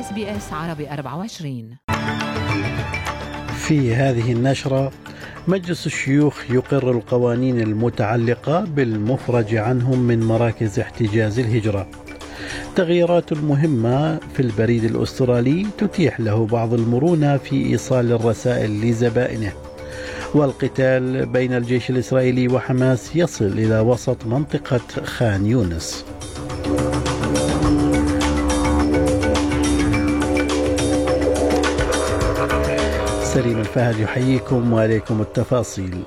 SBS عربي 24 في هذه النشرة مجلس الشيوخ يقر القوانين المتعلقة بالمفرج عنهم من مراكز احتجاز الهجرة. تغييرات مهمة في البريد الأسترالي تتيح له بعض المرونة في إيصال الرسائل لزبائنه. والقتال بين الجيش الإسرائيلي وحماس يصل إلى وسط منطقة خان يونس. سليم الفهد يحييكم وعليكم التفاصيل.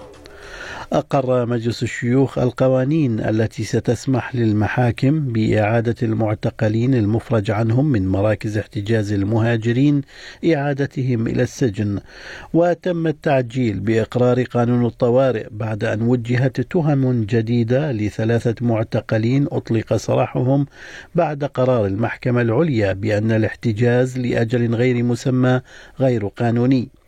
أقر مجلس الشيوخ القوانين التي ستسمح للمحاكم بإعادة المعتقلين المفرج عنهم من مراكز احتجاز المهاجرين إعادتهم إلى السجن. وتم التعجيل بإقرار قانون الطوارئ بعد أن وجهت تهم جديدة لثلاثة معتقلين أطلق سراحهم بعد قرار المحكمة العليا بأن الاحتجاز لأجل غير مسمى غير قانوني.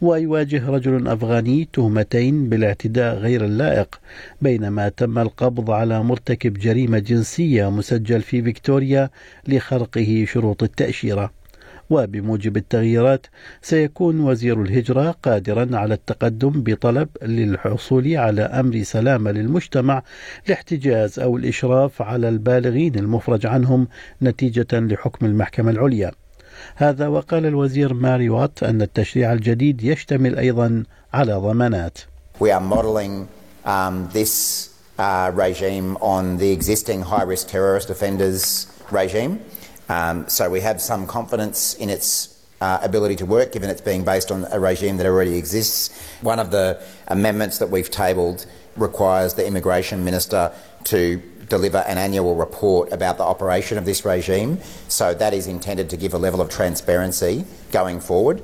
ويواجه رجل أفغاني تهمتين بالاعتداء غير اللائق بينما تم القبض على مرتكب جريمة جنسية مسجل في فيكتوريا لخرقه شروط التأشيرة. وبموجب التغييرات سيكون وزير الهجرة قادرا على التقدم بطلب للحصول على أمر سلامة للمجتمع لاحتجاز أو الإشراف على البالغين المفرج عنهم نتيجة لحكم المحكمة العليا. هذا وقال الوزير ماري وات أن التشريع الجديد يشتمل أيضا على ضمانات We are modelling um, this uh, regime on the existing high risk terrorist offenders regime. Um, so we have some confidence in its uh, ability to work, given it's being based on a regime that already exists. One of the amendments that we've tabled requires the immigration minister to deliver an annual report about the operation of this regime. So that is intended to give a level of transparency going forward.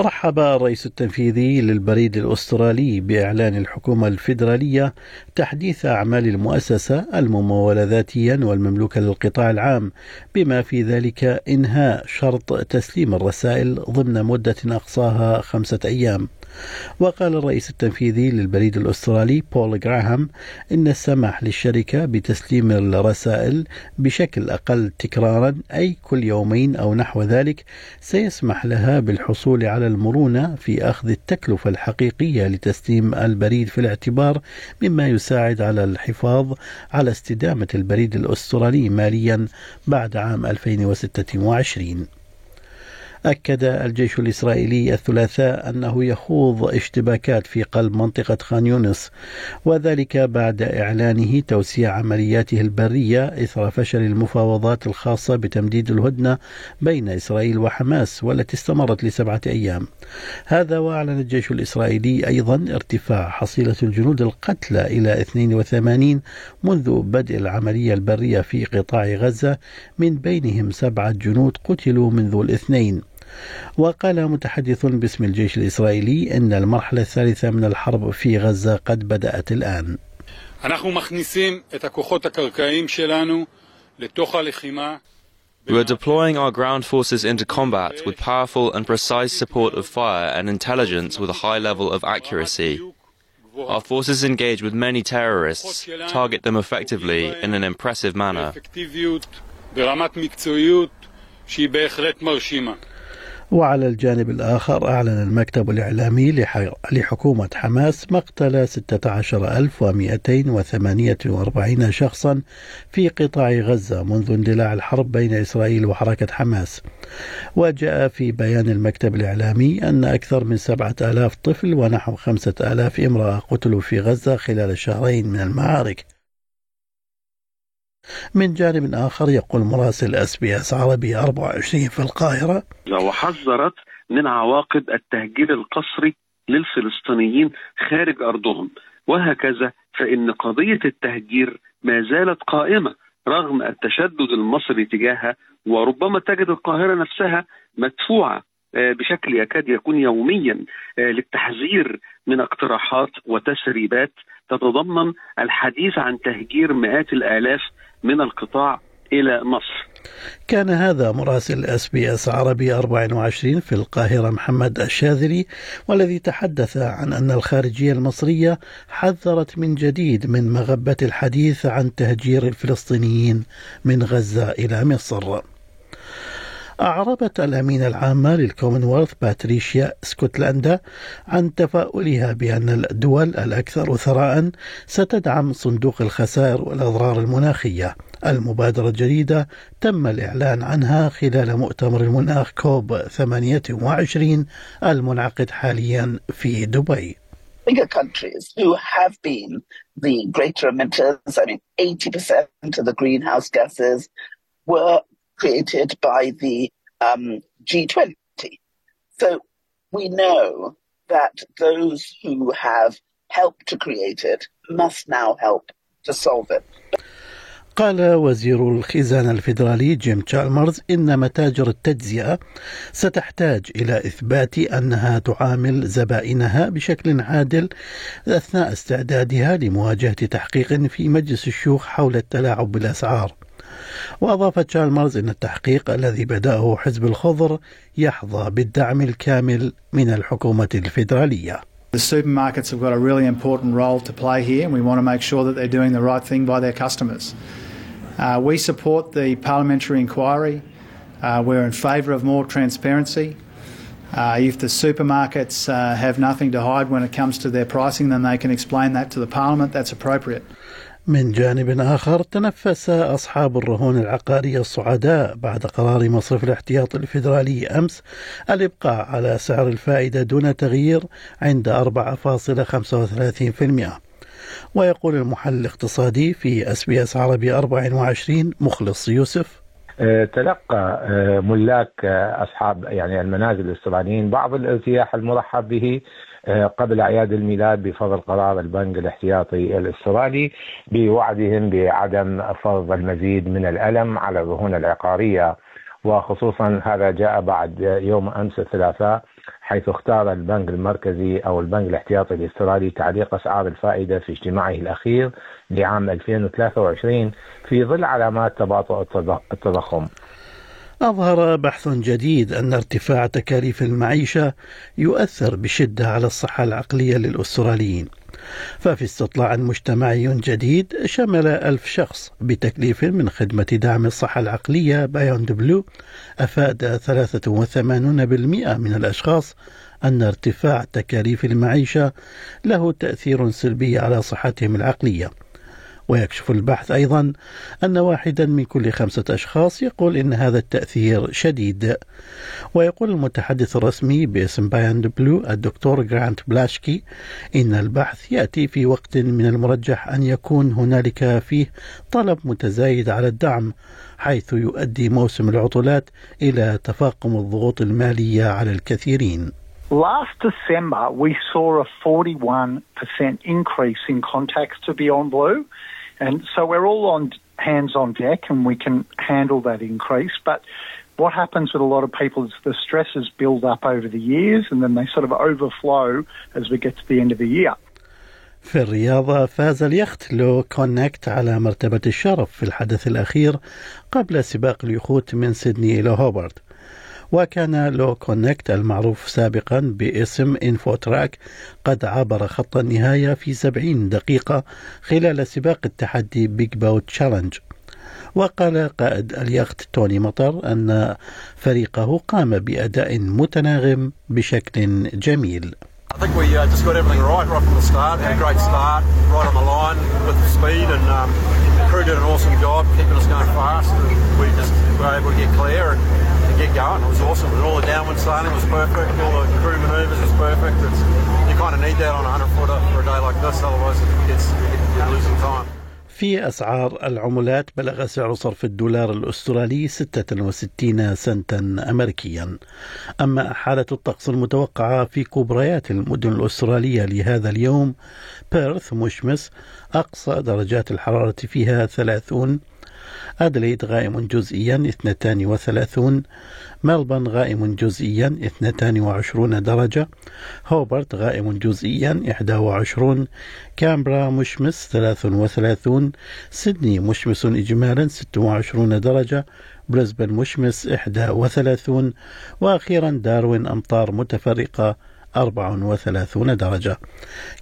رحب الرئيس التنفيذي للبريد الأسترالي بإعلان الحكومة الفيدرالية تحديث أعمال المؤسسة الممولة ذاتيا والمملوكة للقطاع العام بما في ذلك إنهاء شرط تسليم الرسائل ضمن مدة أقصاها خمسة أيام وقال الرئيس التنفيذي للبريد الأسترالي بول غراهام إن السماح للشركة بتسليم الرسائل بشكل أقل تكرارا أي كل يومين أو نحو ذلك سيسمح لها بالحصول على المرونة في أخذ التكلفة الحقيقية لتسليم البريد في الاعتبار مما يساعد على الحفاظ على استدامة البريد الأسترالي ماليا بعد عام 2026 أكد الجيش الإسرائيلي الثلاثاء أنه يخوض اشتباكات في قلب منطقة خان يونس وذلك بعد إعلانه توسيع عملياته البرية إثر فشل المفاوضات الخاصة بتمديد الهدنة بين إسرائيل وحماس والتي استمرت لسبعة أيام. هذا وأعلن الجيش الإسرائيلي أيضا ارتفاع حصيلة الجنود القتلى إلى 82 منذ بدء العملية البرية في قطاع غزة من بينهم سبعة جنود قتلوا منذ الاثنين. وقال متحدث باسم الجيش الإسرائيلي أن المرحلة الثالثة من الحرب في غزة قد بدأت الآن אנחנו מכניסים את הכוחות הקרקעיים שלנו לתוך הלחימה. We are deploying our ground forces into combat with powerful and precise support of fire and intelligence with a high level of accuracy. Our forces engage with many terrorists, target them effectively in an impressive manner. وعلى الجانب الآخر أعلن المكتب الإعلامي لحكومة حماس مقتل 16248 شخصا في قطاع غزة منذ اندلاع الحرب بين إسرائيل وحركة حماس. وجاء في بيان المكتب الإعلامي أن أكثر من 7000 طفل ونحو 5000 امرأة قتلوا في غزة خلال شهرين من المعارك. من جانب آخر يقول مراسل SBS عربي 24 في القاهرة. وحذرت من عواقب التهجير القسري للفلسطينيين خارج أرضهم وهكذا فإن قضية التهجير ما زالت قائمة رغم التشدد المصري تجاهها وربما تجد القاهرة نفسها مدفوعة بشكل يكاد يكون يوميا للتحذير من اقتراحات وتسريبات تتضمن الحديث عن تهجير مئات الآلاف من القطاع إلى مصر. كان هذا مراسل SBS عربي 24 في القاهرة محمد الشاذلي والذي تحدث عن أن الخارجية المصرية حذرت من جديد من مغبة الحديث عن تهجير الفلسطينيين من غزة إلى مصر. أعربت الأمينة العامة للكومنولث باتريشيا سكوتلاندا عن تفاؤلها بأن الدول الأكثر ثراء ستدعم صندوق الخسائر والأضرار المناخية المبادرة الجديدة تم الإعلان عنها خلال مؤتمر المناخ كوب 28 المنعقد حاليا في دبي bigger countries who have been the greater emitters. I mean, 80% of the greenhouse gases were created by the um, G20. So we know that those who have helped to create it must now help to solve it. قال وزير الخزانة الفيدرالي جيم تشالمرز إن متاجر التجزئة ستحتاج إلى إثبات أنها تعامل زبائنها بشكل عادل أثناء استعدادها لمواجهة تحقيق في مجلس الشيوخ حول التلاعب بالأسعار. وأضاف تشالمرز أن التحقيق الذي بدأه حزب الخضر يحظى بالدعم الكامل من الحكومة الفيدرالية. The supermarkets have got a really important role to play here, and we want to make sure that they're doing the right thing by their customers. Uh, we support the parliamentary inquiry. Uh, we're in favour of more transparency. Uh, if the supermarkets uh, have nothing to hide when it comes to their pricing, then they can explain that to the parliament. That's appropriate. من جانب آخر تنفس أصحاب الرهون العقارية الصعداء بعد قرار مصرف الاحتياط الفيدرالي أمس الإبقاء على سعر الفائدة دون تغيير عند 4.35% ويقول المحلل الاقتصادي في أس بي أس عربي 24 مخلص يوسف. تلقى ملاك أصحاب يعني المنازل الاستراليين بعض الارتياح المرحب به. قبل أعياد الميلاد بفضل قرار البنك الاحتياطي الأسترالي بوعدهم بعدم فرض المزيد من الألم على الرهون العقارية وخصوصا هذا جاء بعد يوم أمس الثلاثاء حيث اختار البنك المركزي أو البنك الاحتياطي الأسترالي تعليق أسعار الفائدة في اجتماعه الأخير لعام 2023 في ظل علامات تباطؤ التضخم. أظهر بحث جديد أن ارتفاع تكاليف المعيشة يؤثر بشدة على الصحة العقلية للأستراليين. ففي استطلاع مجتمعي جديد شمل ألف شخص بتكليف من خدمة دعم الصحة العقلية بايوند بلو أفاد 83% من الأشخاص أن ارتفاع تكاليف المعيشة له تأثير سلبي على صحتهم العقلية. ويكشف البحث أيضا أن واحدا من كل خمسة أشخاص يقول إن هذا التأثير شديد ويقول المتحدث الرسمي باسم Beyond Blue الدكتور جرانت بلاشكي إن البحث يأتي في وقت من المرجح أن يكون هنالك فيه طلب متزايد على الدعم حيث يؤدي موسم العطلات إلى تفاقم الضغوط المالية على الكثيرين Last December, we saw a 41% increase in contacts to Beyond Blue. And so we're all on hands on deck and we can handle that increase. But what happens with a lot of people is the stresses build up over the years and then they sort of overflow as we get to the end of the year. في الرياضة فاز اليخت لو كونكت على مرتبة الشرف في الحدث الأخير قبل سباق اليخوت من سيدني إلى هوبرت وكان LawConnect المعروف سابقا باسم InfoTrack قد عبر خط النهاية في 70 دقيقة خلال سباق التحدي Big Boat Challenge وقال قائد اليخت توني مطر أن فريقه قام بأداء متناغم بشكل جميل I think we uh, just got everything right right from the start. Had a great start, right on the line with the speed, and um, the crew did an awesome job keeping us going fast. And we just were able to get clear and get going. It was awesome. And all the downwind sailing was perfect. All the crew manoeuvres was perfect. It's, you kind of need that on a 100 footer for a day like this, otherwise it gets you're losing time. في أسعار العملات بلغ سعر صرف الدولار الأسترالي 66 سنتا أمريكيا أما حالة الطقس المتوقعة في كبريات المدن الأسترالية لهذا اليوم بيرث مشمس أقصى درجات الحرارة فيها 30 أدليد غائم جزئيا 32 ملبن غائم جزئيا 22 درجة هوبرت غائم جزئيا 21 كامبرا مشمس 33 سيدني مشمس إجمالا 26 درجة بريسبن مشمس 31 وأخيرا داروين أمطار متفرقة 34 درجة.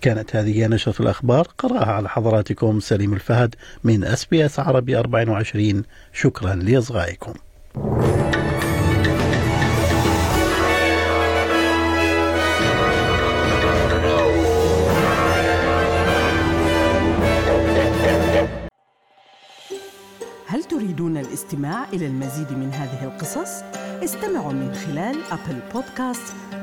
كانت هذه نشرة الأخبار قرأها على حضراتكم سليم الفهد من أس بي أس عربي 24 شكرا لإصغائكم. هل تريدون الاستماع إلى المزيد من هذه القصص؟ استمعوا من خلال Apple Podcast،